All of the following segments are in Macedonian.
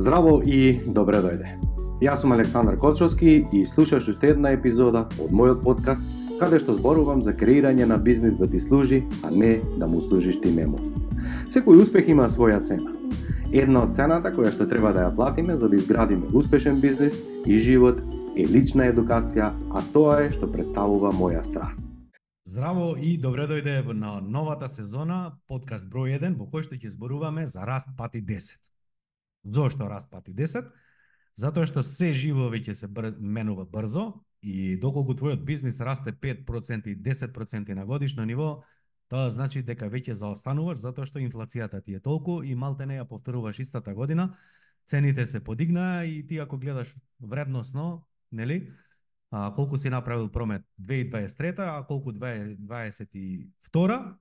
Здраво и добре дојде. Јас сум Александар Кочовски и слушаш уште една епизода од мојот подкаст каде што зборувам за креирање на бизнис да ти служи, а не да му служиш ти нему. Секој успех има своја цена. Една од цената која што треба да ја платиме за да изградиме успешен бизнис и живот е лична едукација, а тоа е што представува моја страст. Здраво и добре дојде на новата сезона, подкаст број 1, во кој што ќе зборуваме за раст пати 10. Зошто распати 10? Затоа што се живо веќе се бр... менува брзо и доколку твојот бизнис расте 5% и 10% на годишно ниво, тоа значи дека веќе заостануваш затоа што инфлацијата ти е толку и малте не ја повторуваш истата година, цените се подигнаа и ти ако гледаш вредносно, нели, а, колку си направил промет 2023, а колку 2022,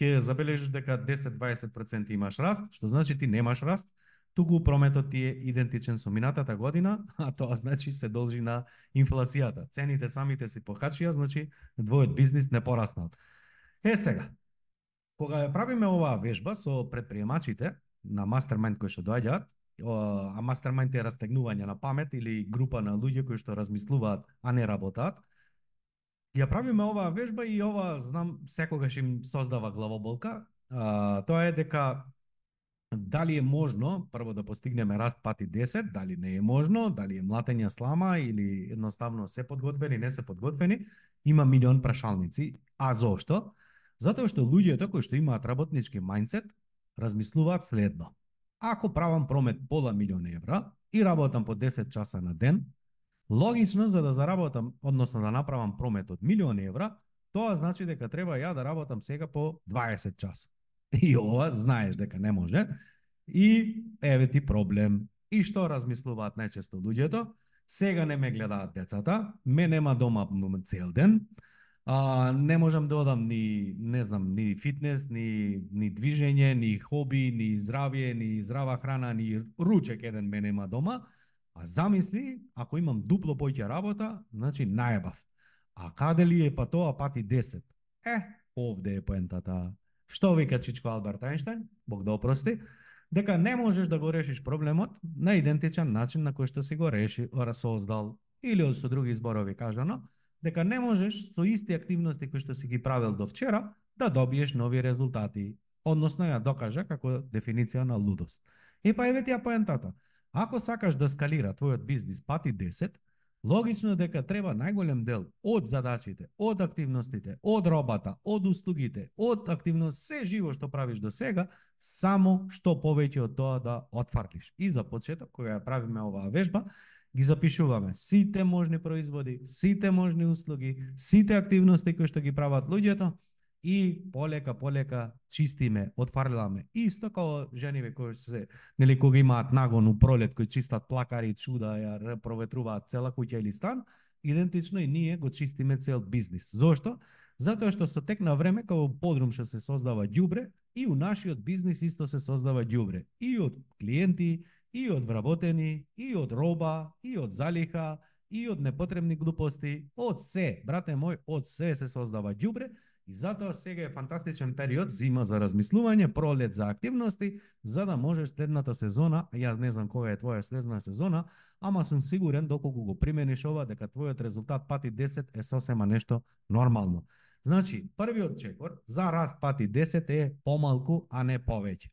ќе забележиш дека 10-20% имаш раст, што значи ти немаш раст, туку прометот ти е идентичен со минатата година, а тоа значи се должи на инфлацијата. Цените самите се покачија, значи двојот бизнис не пораснал. Е сега, кога ја правиме оваа вежба со предприемачите на мастермайнд кои што доаѓаат, а мастермайнд е растегнување на памет или група на луѓе кои што размислуваат, а не работат, ја правиме оваа вежба и ова, знам, секогаш им создава главоболка, а, тоа е дека дали е можно прво да постигнеме раст пати 10, дали не е можно, дали е млатење слама или едноставно се подготвени, не се подготвени, има милион прашалници. А зошто? Затоа што луѓето кои што имаат работнички мајндсет размислуваат следно. Ако правам промет пола милион евра и работам по 10 часа на ден, логично за да заработам, односно да направам промет од милион евра, тоа значи дека треба ја да работам сега по 20 часа. И ова знаеш дека не може. И еве ти проблем. И што размислуваат најчесто луѓето? Сега не ме гледаат децата, ме нема дома цел ден, а, не можам да одам ни, не знам, ни фитнес, ни, ни движење, ни хоби, ни здравје, ни здрава храна, ни ручек еден ме нема дома. А замисли, ако имам дупло поќе работа, значи најбав. А каде ли е па тоа пати 10? Е, овде е поентата. Што вика Чичко Алберт Ајнштајн, Бог да опрости, дека не можеш да го решиш проблемот на идентичен начин на кој што си го реши, создал или со други зборови кажано, дека не можеш со исти активности кои што си ги правил до вчера да добиеш нови резултати, односно ја докажа како дефиниција на лудост. И па еве ти ја поентата. Ако сакаш да скалира твојот бизнис пати 10, Логично е дека треба најголем дел од задачите, од активностите, од робата, од услугите, од активност, се живо што правиш до сега, само што повеќе од тоа да отфарлиш. И за почеток, кога ја правиме оваа вежба, ги запишуваме сите можни производи, сите можни услуги, сите активности кои што ги прават луѓето, и полека полека чистиме, отфарламе. Исто како жениве кои се нели кога имаат нагон у пролет кои чистат плакари, чуда, ја проветруваат цела куќа или стан, идентично и ние го чистиме цел бизнис. Зошто? Затоа што со тек на време како подрум што се создава ѓубре и у нашиот бизнис исто се создава ѓубре и од клиенти, и од вработени, и од роба, и од залиха, и од непотребни глупости, од се, брате мој, од се се создава ѓубре И затоа сега е фантастичен период, зима за размислување, пролет за активности, за да можеш следната сезона, ја не знам кога е твоја следна сезона, ама сум сигурен доколку го примениш ова дека твојот резултат пати 10 е сосема нешто нормално. Значи, првиот чекор за раст пати 10 е помалку, а не повеќе.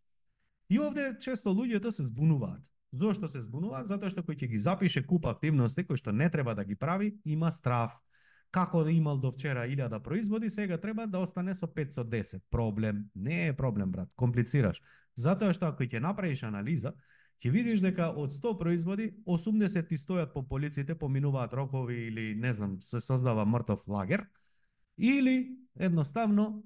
И овде често луѓето се збунуваат. Зошто се збунуваат? Затоа што кој ќе ги запише куп активности кои што не треба да ги прави, има страв како да имал до вчера 1000 да производи, сега треба да остане со 510. Проблем. Не е проблем, брат. Комплицираш. Затоа што ако ќе направиш анализа, ќе видиш дека од 100 производи, 80 ти стојат по полиците, поминуваат рокови или не знам, се создава мртов лагер, или едноставно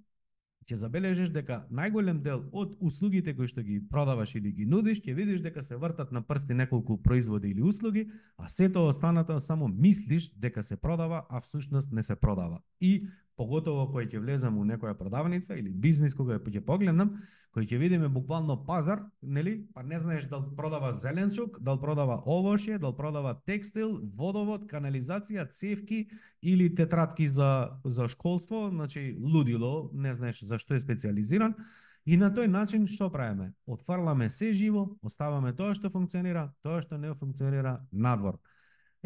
ќе забележиш дека најголем дел од услугите кои што ги продаваш или ги нудиш, ќе видиш дека се вртат на прсти неколку производи или услуги, а сето останато само мислиш дека се продава, а всушност не се продава. И поготово кој ќе влезам у некоја продавница или бизнис кога ќе погледнам, кој ќе видиме буквално пазар, нели? Па не знаеш дали продава зеленчук, дали продава овошје, дали продава текстил, водовод, канализација, цевки или тетратки за за школство, значи лудило, не знаеш за што е специализиран. И на тој начин што правиме? Отфрламе се живо, оставаме тоа што функционира, тоа што не функционира надвор.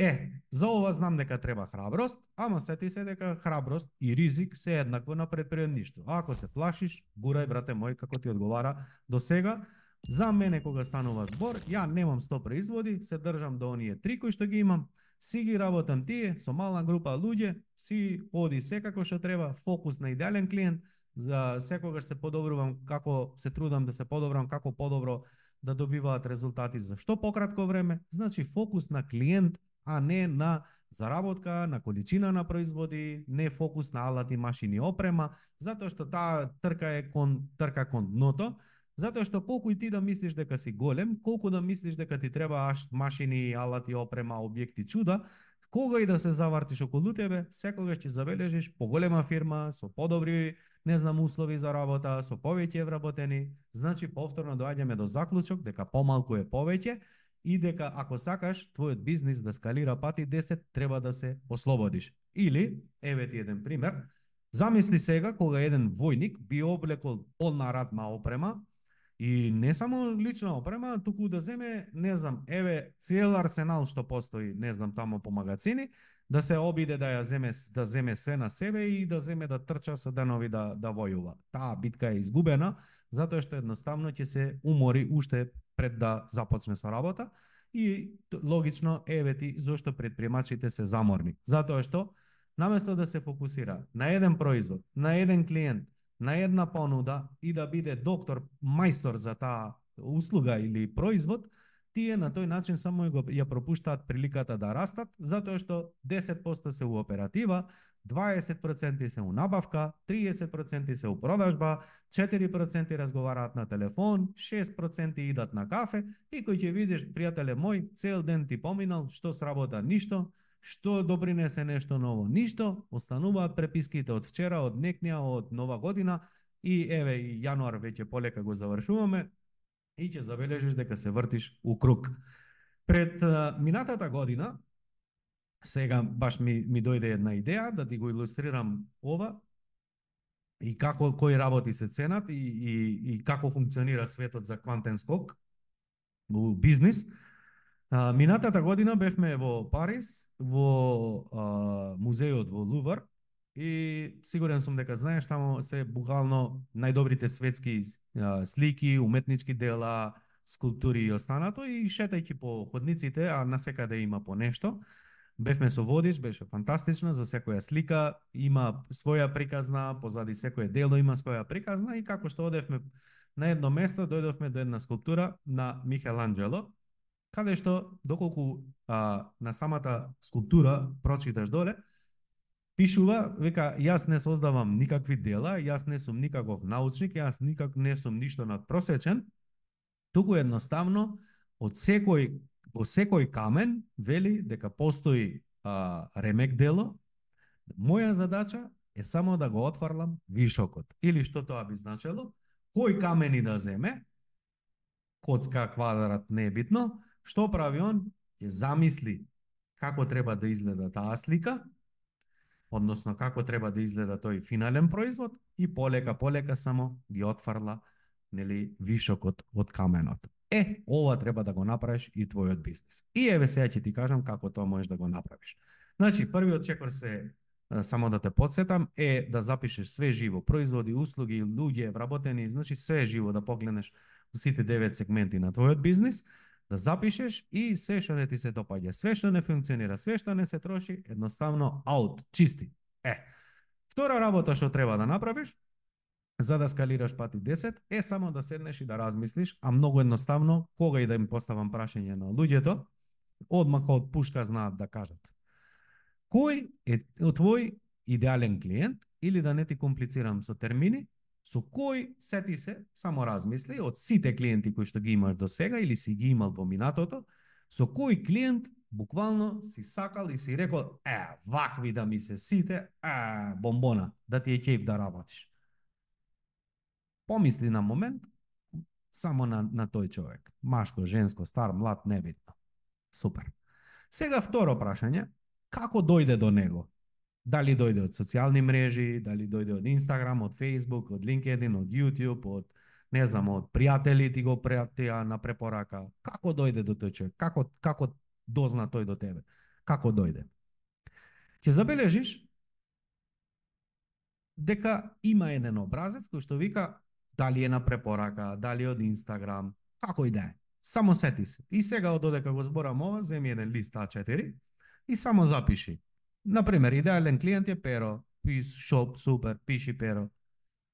Е, за ова знам дека треба храброст, ама сети се дека храброст и ризик се еднакво на предприемништо. Ако се плашиш, гурај брате мој како ти одговара до сега. За мене кога станува збор, ја немам 100 производи, се држам до оние три кои што ги имам, си ги работам тие со мала група луѓе, си оди секако што треба, фокус на идеален клиент, за секогаш се подобрувам како се трудам да се подобрам како подобро да добиваат резултати за што пократко време, значи фокус на клиент а не на заработка, на количина на производи, не фокус на алати, машини, опрема, затоа што таа трка е кон трка кон дното, затоа што колку и ти да мислиш дека си голем, колку да мислиш дека ти треба машини, алати, опрема, објекти, чуда, кога и да се завртиш околу тебе, секогаш ќе забележиш поголема фирма со подобри, не знам, услови за работа, со повеќе вработени, значи повторно доаѓаме до заклучок дека помалку е повеќе, и дека ако сакаш твојот бизнис да скалира пати 10, треба да се ослободиш. Или, еве ти еден пример, замисли сега кога еден војник би облекол полна радна опрема и не само лична опрема, туку да земе, не знам, еве цел арсенал што постои, не знам, тамо по магазини, да се обиде да ја земе да земе се на себе и да земе да трча со денови да да војува. Таа битка е изгубена затоа што едноставно ќе се умори уште пред да започне со работа и логично еве ти зошто предприемачите се заморни. Затоа што наместо да се фокусира на еден производ, на еден клиент, на една понуда и да биде доктор, мајстор за таа услуга или производ, тие на тој начин само ја пропуштаат приликата да растат, затоа што 10% се у оператива, 20% се у набавка, 30% се у продажба, 4% разговараат на телефон, 6% идат на кафе и кој ќе видиш, пријателе мој, цел ден ти поминал, што сработа ништо, што допринесе нешто ново, ништо, остануваат преписките од вчера, од некнија, од нова година и еве и јануар веќе полека го завршуваме, и ќе забележиш дека се вртиш у круг. Пред минатата година, сега баш ми, ми дојде една идеја да ти го илустрирам ова и како кои работи се ценат и, и, и како функционира светот за квантен скок во бизнис. А, минатата година бевме во Париз, во а, музеот во Лувар, и сигурен сум дека знаеш таму се буквално најдобрите светски а, слики, уметнички дела, скулптури и останато и шетајќи по ходниците, а на секаде има по нешто. Бевме со водич, беше фантастично, за секоја слика има своја приказна, позади секое дело има своја приказна и како што одевме на едно место, дојдовме до една скулптура на Михеланджело, каде што доколку а, на самата скулптура прочиташ доле, пишува, века, јас не создавам никакви дела, јас не сум никаков научник, јас никак не сум ништо надпросечен, туку едноставно од секој во секој камен вели дека постои а, ремек дело. Моја задача е само да го отварлам вишокот. Или што тоа би значело, кој камени да земе, коцка, квадрат, не е битно, што прави он? Ќе замисли како треба да изгледа таа слика, односно како треба да изгледа тој финален производ и полека полека само ги отфарла нели вишокот од каменот. Е, ова треба да го направиш и твојот бизнис. И еве сега ќе ти кажам како тоа можеш да го направиш. Значи, првиот чекор се само да те подсетам е да запишеш све живо, производи, услуги, луѓе, вработени, значи све живо да погледнеш сите девет сегменти на твојот бизнис да запишеш и се што не ти се допаѓа, све што не функционира, све што не се троши, едноставно аут, чисти. Е. Втора работа што треба да направиш за да скалираш пати 10 е само да седнеш и да размислиш, а многу едноставно, кога и да им поставам прашање на луѓето, одмах од пушка знаат да кажат. Кој е твој идеален клиент или да не ти комплицирам со термини, со кој сети се, само размисли, од сите клиенти кои што ги имаш до сега или си ги имал во минатото, со кој клиент буквално си сакал и си рекол, е, вакви да ми се сите, е, бомбона, да ти е кејф да работиш. Помисли на момент, само на, на тој човек. Машко, женско, стар, млад, небитно. Супер. Сега второ прашање, како дојде до него? Дали дојде од социјални мрежи, дали дојде од Инстаграм, од Фейсбук, од LinkedIn, од YouTube, од не знам, од пријатели ти го пријатија на препорака. Како дојде до тој човек? Како како дозна тој до тебе? Како дојде? Ќе забележиш дека има еден образец кој што вика дали е на препорака, дали од Инстаграм, како и да е. Само сети се. И сега од додека го зборам ова, земи еден лист А4 и само запиши. Например, идеален клиент е Перо, пис, шоп, супер, пиши Перо.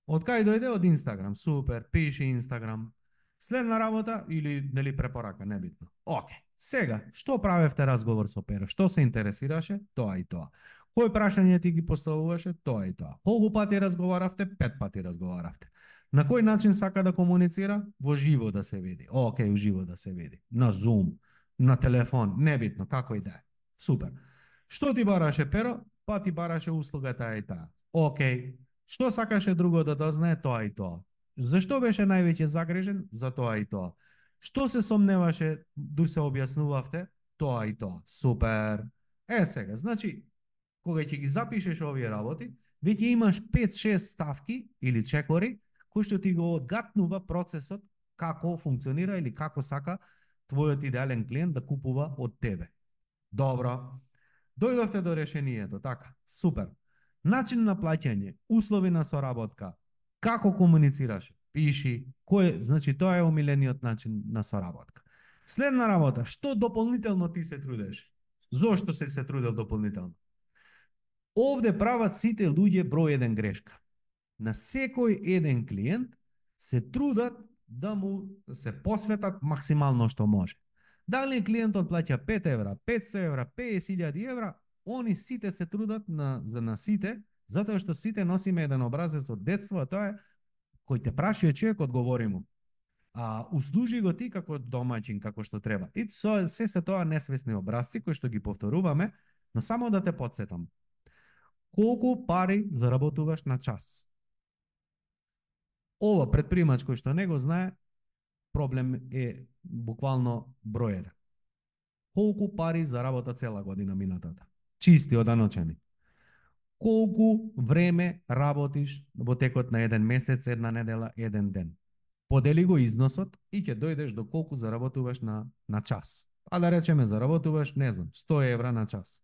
Од кај дојде од Инстаграм, супер, пиши Инстаграм. Следна работа или нели препорака, небитно. Оке. Сега, што правевте разговор со Перо? Што се интересираше? Тоа и тоа. Кој прашање ти ги поставуваше? Тоа и тоа. Колку пати разговаравте? Пет пати разговаравте. На кој начин сака да комуницира? Во живо да се види. Океј, живо да се види. На Zoom, на телефон, небитно, како и да е. Супер. Што ти бараше Перо? Па ти бараше услуга таа и таа. Окей. Што сакаше друго да дознае? Тоа и тоа. Зашто беше највеќе загрежен? За тоа и тоа. Што се сомневаше, дур се објаснувавте? Тоа и тоа. Супер. Е сега, значи, кога ќе ги запишеш овие работи, веќе имаш 5-6 ставки или чекори кој што ти го одгатнува процесот како функционира или како сака твојот идеален клиент да купува од тебе. Добро. Дојдовте до решението, така. Супер. Начин на плаќање, услови на соработка, како комуницираш, пиши, кој, значи тоа е омилениот начин на соработка. Следна работа, што дополнително ти се трудеш? Зошто се се трудел дополнително? Овде прават сите луѓе број еден грешка. На секој еден клиент се трудат да му се посветат максимално што може. Дали клиентот плаќа 5 евра, 500 евра, 50.000 евра, они сите се трудат на, за на сите, затоа што сите носиме еден образец од детство, а тоа е кој те праши човек, одговори му. А услужи го ти како домаќин, како што треба. И со, се се тоа несвесни образци кои што ги повторуваме, но само да те подсетам колку пари заработуваш на час. Ова предпримач кој што не го знае, проблем е буквално број еден. Колку пари заработа цела година минатата? Чисти оданочени. Колку време работиш во текот на еден месец, една недела, еден ден? Подели го износот и ќе дојдеш до колку заработуваш на, на час. А да речеме заработуваш, не знам, 100 евра на час.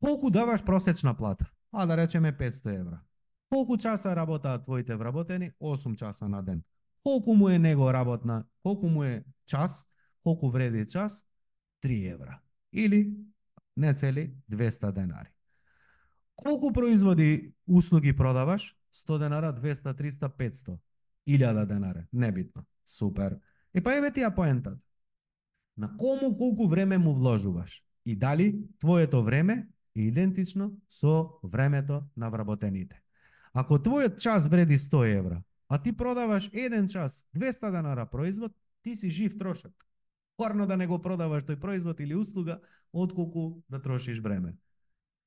Колку даваш просечна плата? А да речеме 500 евра. Колку часа работаат твоите вработени? 8 часа на ден. Колку му е него работна? Колку му е час? Колку вреди час? 3 евра. Или не цели 200 денари. Колку производи услуги продаваш? 100 денара, 200, 300, 500. 1000 денари. Небитно. Супер. И па еве тија поентата. На кому колку време му вложуваш? И дали твоето време е идентично со времето на вработените. Ако твојот час вреди 100 евра, а ти продаваш еден час 200 денара производ, ти си жив трошак. Порно да не го продаваш тој производ или услуга, отколку да трошиш време.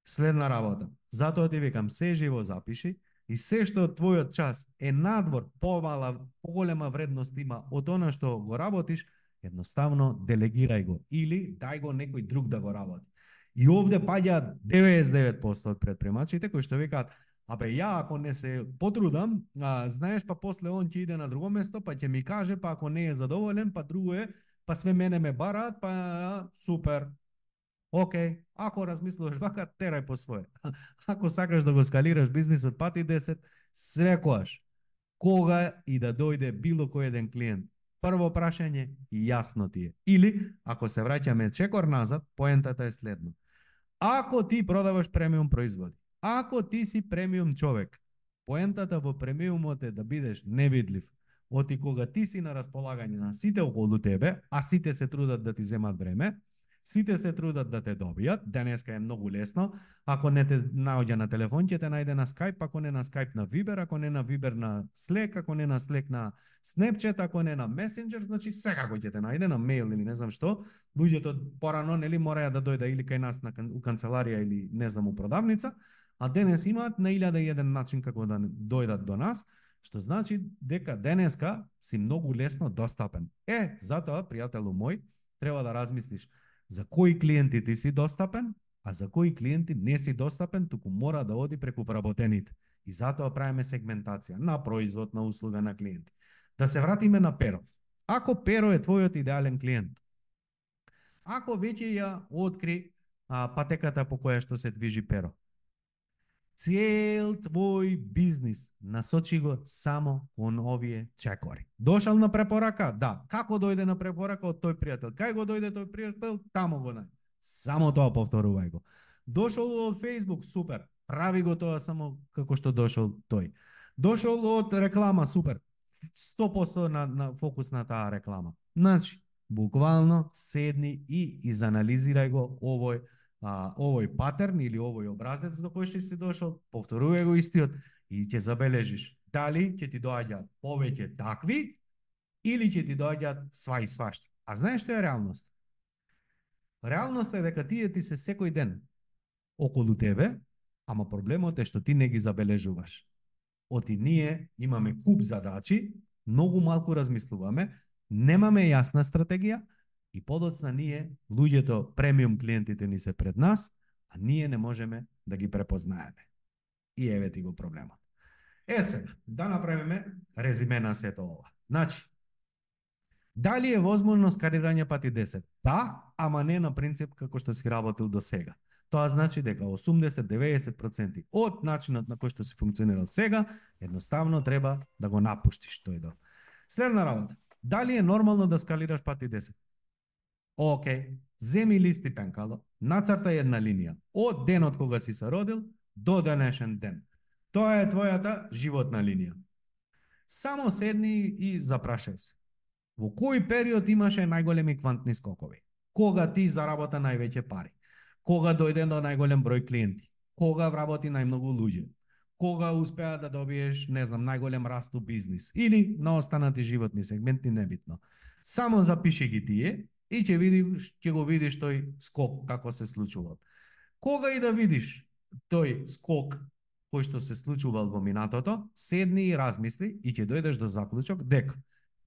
Следна работа. Затоа ти викам, се живо запиши и се што твојот час е надвор, помала, поголема вредност има од она што го работиш, едноставно делегирај го или дај го некој друг да го работи. И овде паѓа 99% од предпремачите кои што викаат Абе, ја ако не се потрудам, а, знаеш, па после он ќе иде на друго место, па ќе ми каже, па ако не е задоволен, па друго е, па све мене ме бараат, па супер. Океј, ако размислуваш вака, терај по свое. Ако сакаш да го скалираш бизнисот пати 10, свекоаш. Кога и да дојде било кој еден клиент, прво прашање јасно ти е. Или, ако се враќаме чекор назад, поентата е следно. Ако ти продаваш премиум производи, ако ти си премиум човек, поентата во премиумот е да бидеш невидлив. Оти кога ти си на располагање на сите околу тебе, а сите се трудат да ти земат време, Сите се трудат да те добијат, денеска е многу лесно. Ако не те наоѓа на телефон, ќе те најде на Skype, ако не на Skype на Viber, ако не на Viber на Slack, ако не на Slack на Snapchat, ако не на Messenger, значи секако ќе те најде на mail или не знам што. Луѓето порано нели мораја да дојда или кај нас на у канцеларија или не знам у продавница, а денес имаат на 1001 начин како да дојдат до нас, што значи дека денеска си многу лесно достапен. Е, затоа, пријателу мој, треба да размислиш за кои клиенти ти си достапен, а за кои клиенти не си достапен, туку мора да оди преку вработените. И затоа правиме сегментација на производ, на услуга, на клиенти. Да се вратиме на Перо. Ако Перо е твојот идеален клиент, ако веќе ја откри а, патеката по која што се движи Перо, цел твој бизнис насочи го само кон овие чекори. Дошал на препорака? Да. Како дојде на препорака од тој пријател? Кај го дојде тој пријател? Тамо го најде. Само тоа повторувај го. Дошол од Facebook, супер. Прави го тоа само како што дошол тој. Дошол од реклама, супер. 100% на, на фокус на таа реклама. Значи, буквално седни и изанализирај го овој а, овој патерн или овој образец до кој што си дошол, повторувај го истиот и ќе забележиш дали ќе ти доаѓаат повеќе такви или ќе ти доаѓаат сва и свашта. А знаеш што е реалност? Реалноста е дека тие ти се секој ден околу тебе, ама проблемот е што ти не ги забележуваш. Оти ние имаме куп задачи, многу малку размислуваме, немаме јасна стратегија, И подоцна ние, луѓето, премиум клиентите ни се пред нас, а ние не можеме да ги препознаеме. И еве ти го проблемот. Е сега, да направиме резиме на сето ова. Значи, дали е возможно скарирање пати 10? Да, ама не на принцип како што си работил до сега. Тоа значи дека 80-90% од начинот на кој што си функционирал сега, едноставно треба да го напуштиш тој дел. Следна работа. Дали е нормално да скалираш пати 10? Океј, земи листи пенкало, нацрта една линија од денот кога си се родил до денешен ден. Тоа е твојата животна линија. Само седни и запрашај се. Во кој период имаше најголеми квантни скокови? Кога ти заработа највеќе пари? Кога дојде до најголем број клиенти? Кога вработи најмногу луѓе? Кога успеа да добиеш, не знам, најголем раст у бизнис или на останати животни сегменти, небитно. Само запиши ги тие и ќе видиш, ќе го видиш тој скок како се случува. Кога и да видиш тој скок кој што се случувал во минатото, седни и размисли и ќе дојдеш до заклучок дека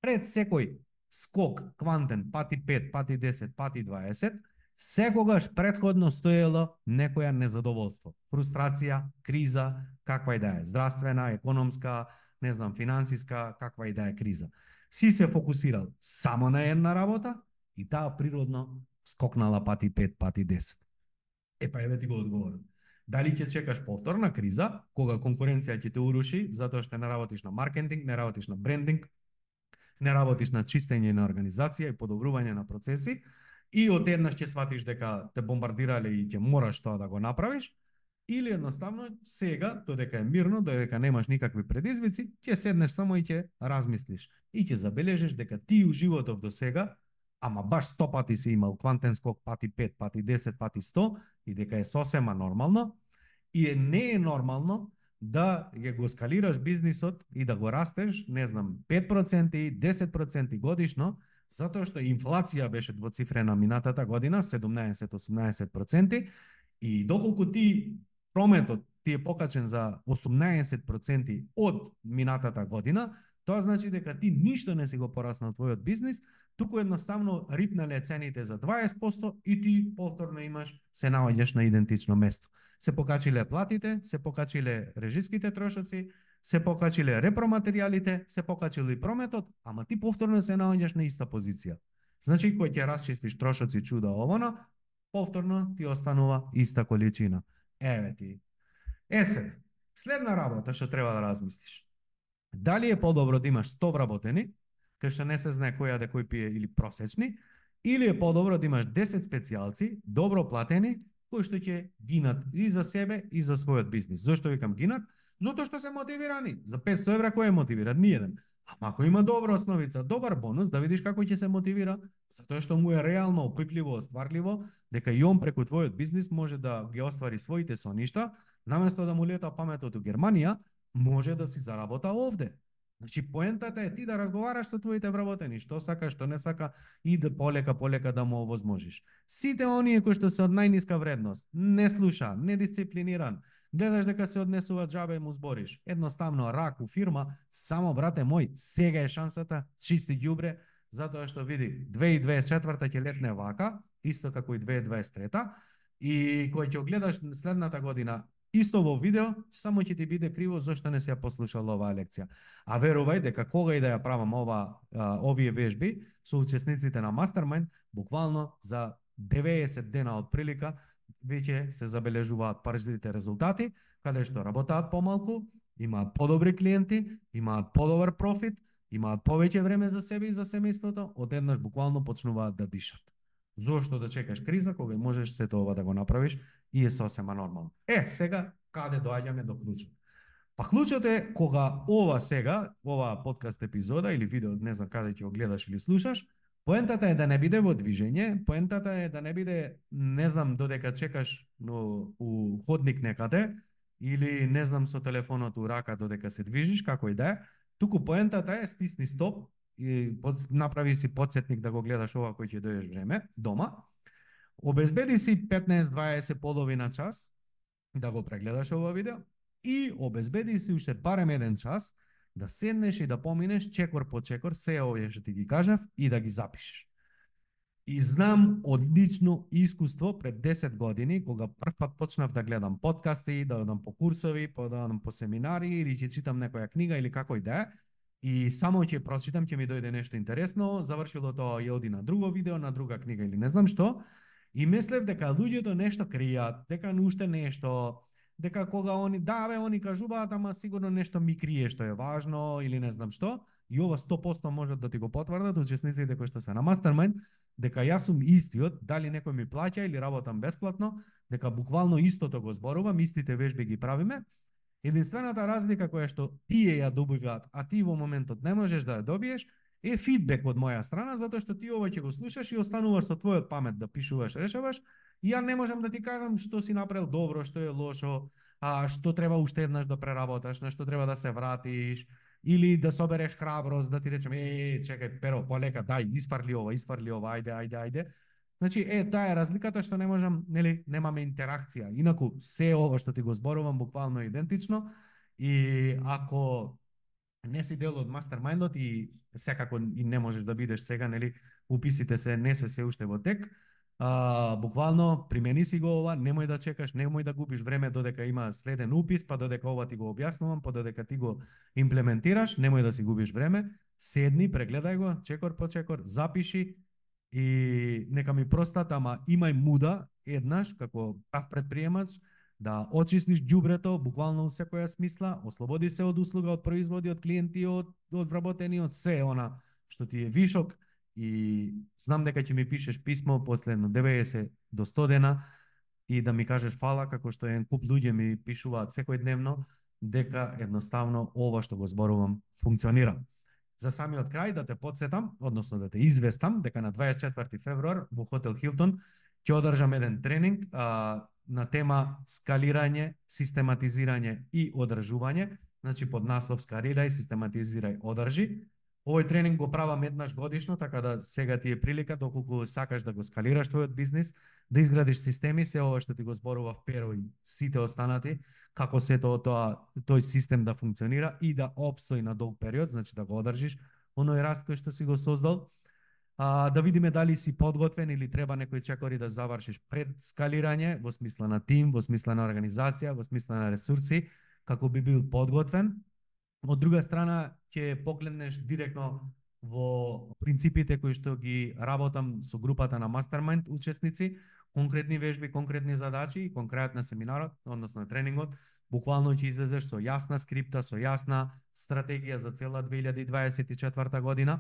пред секој скок квантен пати 5, пати 10, пати 20, секогаш предходно стоело некоја незадоволство, фрустрација, криза, каква и да е, здравствена, економска, не знам, финансиска, каква и да е криза. Си се фокусирал само на една работа И таа природно скокнала пати 5, пати 10. Е па еве ти го одговорот. Дали ќе чекаш повторна криза, кога конкуренција ќе те уруши, затоа што не работиш на маркетинг, не работиш на брендинг, не работиш на чистење на организација и подобрување на процеси, и одеднаш ќе сватиш дека те бомбардирале и ќе мораш тоа да го направиш, или едноставно сега, додека е мирно, додека немаш никакви предизвици, ќе седнеш само и ќе размислиш и ќе забележиш дека ти у животов до сега ама баш 100 пати си имал квантен скок, пати 5, пати 10, пати 100, и дека е сосема нормално, и е, не е нормално да ја го скалираш бизнисот и да го растеш, не знам, 5%, 10% годишно, затоа што инфлација беше двоцифрена минатата година, 17-18%, и доколку ти прометот ти е покачен за 18% од минатата година, Тоа значи дека ти ништо не си го пораснал твојот бизнис, туку едноставно рипнале цените за 20% и ти повторно имаш се наоѓаш на идентично место. Се покачиле платите, се покачиле режиските трошоци, се покачиле репроматериалите, се покачил и прометот, ама ти повторно се наоѓаш на иста позиција. Значи, кој ќе расчистиш трошоци чуда овоно, повторно ти останува иста количина. Еве ти. Е сега, следна работа што треба да размислиш. Дали е подобро да имаш 100 вработени, кај што не се знае кој јаде кој пие или просечни, или е подобро да имаш 10 специјалци, добро платени, кои што ќе гинат и за себе и за својот бизнис. Зошто викам гинат? Затоа што се мотивирани. За 500 евра кој е мотивиран? ниједен. Ама ако има добра основица, добар бонус, да видиш како ќе се мотивира, затоа што му е реално опипливо, остварливо, дека и он преку твојот бизнис може да ги оствари своите соништа, наместо да му лета паметот у Германија, може да си заработа овде. Значи поентата е ти да разговараш со твоите вработени, што сака, што не сака и да полека полека да му овозможиш. Сите оние кои што се од најниска вредност, не слуша, недисциплиниран, гледаш дека се однесува џабе и му збориш. Едноставно рак у фирма, само брате мој, сега е шансата, чисти ѓубре, затоа што види 2024 ќе летне вака, исто како и 2023 и кој ќе гледаш следната година Исто во видео, само ќе ти биде криво зашто не си ја послушал оваа лекција. А верувај дека кога и да ја правам ова овие вежби со учесниците на Mastermind, буквално за 90 дена од прилика веќе се забележуваат парзите резултати, каде што работаат помалку, имаат подобри клиенти, имаат подобар профит, имаат повеќе време за себе и за семејството, одеднаш буквално почнуваат да дишат. Зошто да чекаш криза кога можеш се тоа да го направиш и е сосема нормално. Е, сега каде доаѓаме до клучот? Па клучот е кога ова сега, ова подкаст епизода или видео, не знам каде ќе го гледаш или слушаш, Поентата е да не биде во движење, поентата е да не биде, не знам, додека чекаш но, у ходник некаде, или не знам со телефонот у рака додека се движиш, како и да е, туку поентата е стисни стоп и под, направи си подсетник да го гледаш ова кој ќе дојдеш време, дома, обезбеди си 15-20 половина час да го прегледаш ова видео и обезбеди си уште барем еден час да седнеш и да поминеш чекор по чекор се овие што ти ги кажав и да ги запишеш. И знам одлично искуство пред 10 години, кога прв пат почнав да гледам подкасти, да одам по курсови, па да одам по семинари, или ќе читам некоја книга или како и да е, и само ќе прочитам, ќе ми дојде нешто интересно, завршило тоа ја оди на друго видео, на друга книга или не знам што, и мислев дека луѓето нешто кријат, дека уште нешто, дека кога они да бе они кажуваат ама сигурно нешто ми крие што е важно или не знам што. И ова 100% можат да ти го потврдат учесниците кои што се на Mastermind дека јас сум истиот дали некој ми плаќа или работам бесплатно дека буквално истото го зборувам истите вежби ги правиме единствената разлика која што тие ја добиваат а ти во моментот не можеш да ја добиеш е фидбек од моја страна затоа што ти ова ќе го слушаш и остануваш со твојот памет да пишуваш решаваш И ја не можам да ти кажам што си направил добро, што е лошо, а што треба уште еднаш да преработаш, на што треба да се вратиш, или да собереш храброст, да ти речем, е, чекај, перо, полека, дај, испарли ова, испарли ова, ајде, ајде, ајде. Значи, е, таа е разликата што не можам, нели, немаме интеракција. Инаку, се ова што ти го зборувам буквално идентично и ако не си дел од мастермајндот и секако и не можеш да бидеш сега, нели, уписите се не се се уште во тек, а, буквално примени си го ова, немој да чекаш, немој да губиш време додека има следен упис, па додека ова ти го објаснувам, па додека ти го имплементираш, немој да си губиш време, седни, прегледај го, чекор по чекор, запиши и нека ми простат, ама имај муда еднаш како прав предприемач да очистиш ѓубрето буквално во секоја смисла, ослободи се од услуга, од производи, од клиенти, од од вработени, од се она што ти е вишок, и знам дека ќе ми пишеш писмо после на 90 до 100 дена и да ми кажеш фала како што еден куп луѓе ми пишуваат секој дневно дека едноставно ова што го зборувам функционира. За самиот крај да те подсетам, односно да те известам дека на 24 февруар во хотел Хилтон ќе одржам еден тренинг а, на тема скалирање, систематизирање и одржување, значи под наслов скалирај, систематизирај, одржи Овој тренинг го правам еднаш годишно, така да сега ти е прилика доколку сакаш да го скалираш твојот бизнис, да изградиш системи, се ова што ти го зборував Перо и сите останати, како се тоа, тоа тој систем да функционира и да обстои на долг период, значи да го одржиш оној раст кој што си го создал. А, да видиме дали си подготвен или треба некои чекори да завршиш пред скалирање, во смисла на тим, во смисла на организација, во смисла на ресурси, како би бил подготвен. Од друга страна, ќе погледнеш директно во принципите кои што ги работам со групата на Mastermind учесници, конкретни вежби, конкретни задачи и конкретно семинарот, односно тренингот, буквално ќе излезеш со јасна скрипта, со јасна стратегија за цела 2024 година.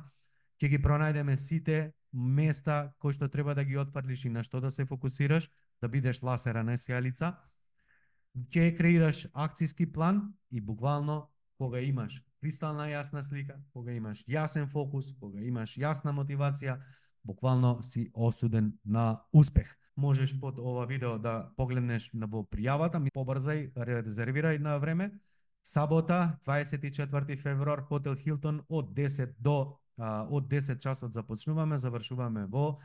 Ќе ги пронајдеме сите места кои што треба да ги отфрлиш и на што да се фокусираш, да бидеш ласера на сијалица. Ќе креираш акцијски план и буквално кога имаш кристална јасна слика, кога имаш јасен фокус, кога имаш јасна мотивација, буквално си осуден на успех. Можеш под ова видео да погледнеш на во пријавата, ми побрзај, резервирај на време. Сабота, 24 февруар, хотел Хилтон од 10 до а, од 10 часот започнуваме, завршуваме во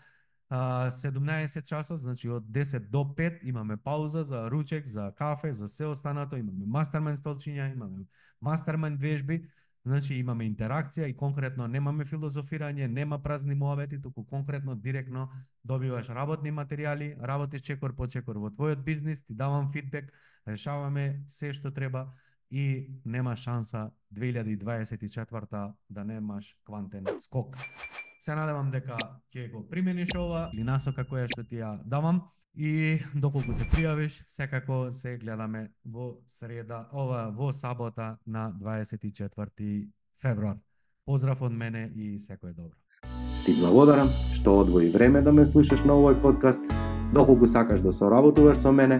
17 часот, значи од 10 до 5 имаме пауза за ручек, за кафе, за се останато, имаме мастермен столчиња, имаме мастермен вежби, Значи имаме интеракција и конкретно немаме филозофирање, нема празни муавети, туку конкретно директно добиваш работни материјали, работиш чекор по чекор во твојот бизнис, ти давам фидбек, решаваме се што треба и нема шанса 2024 да немаш квантен скок. Се надевам дека ќе го примениш ова или насока која што ти ја давам и доколку се пријавиш, секако се гледаме во среда, ова во сабота на 24 февруар. Поздрав од мене и секое добро. Ти благодарам што одвои време да ме слушаш на овој подкаст. Доколку сакаш да соработуваш со мене,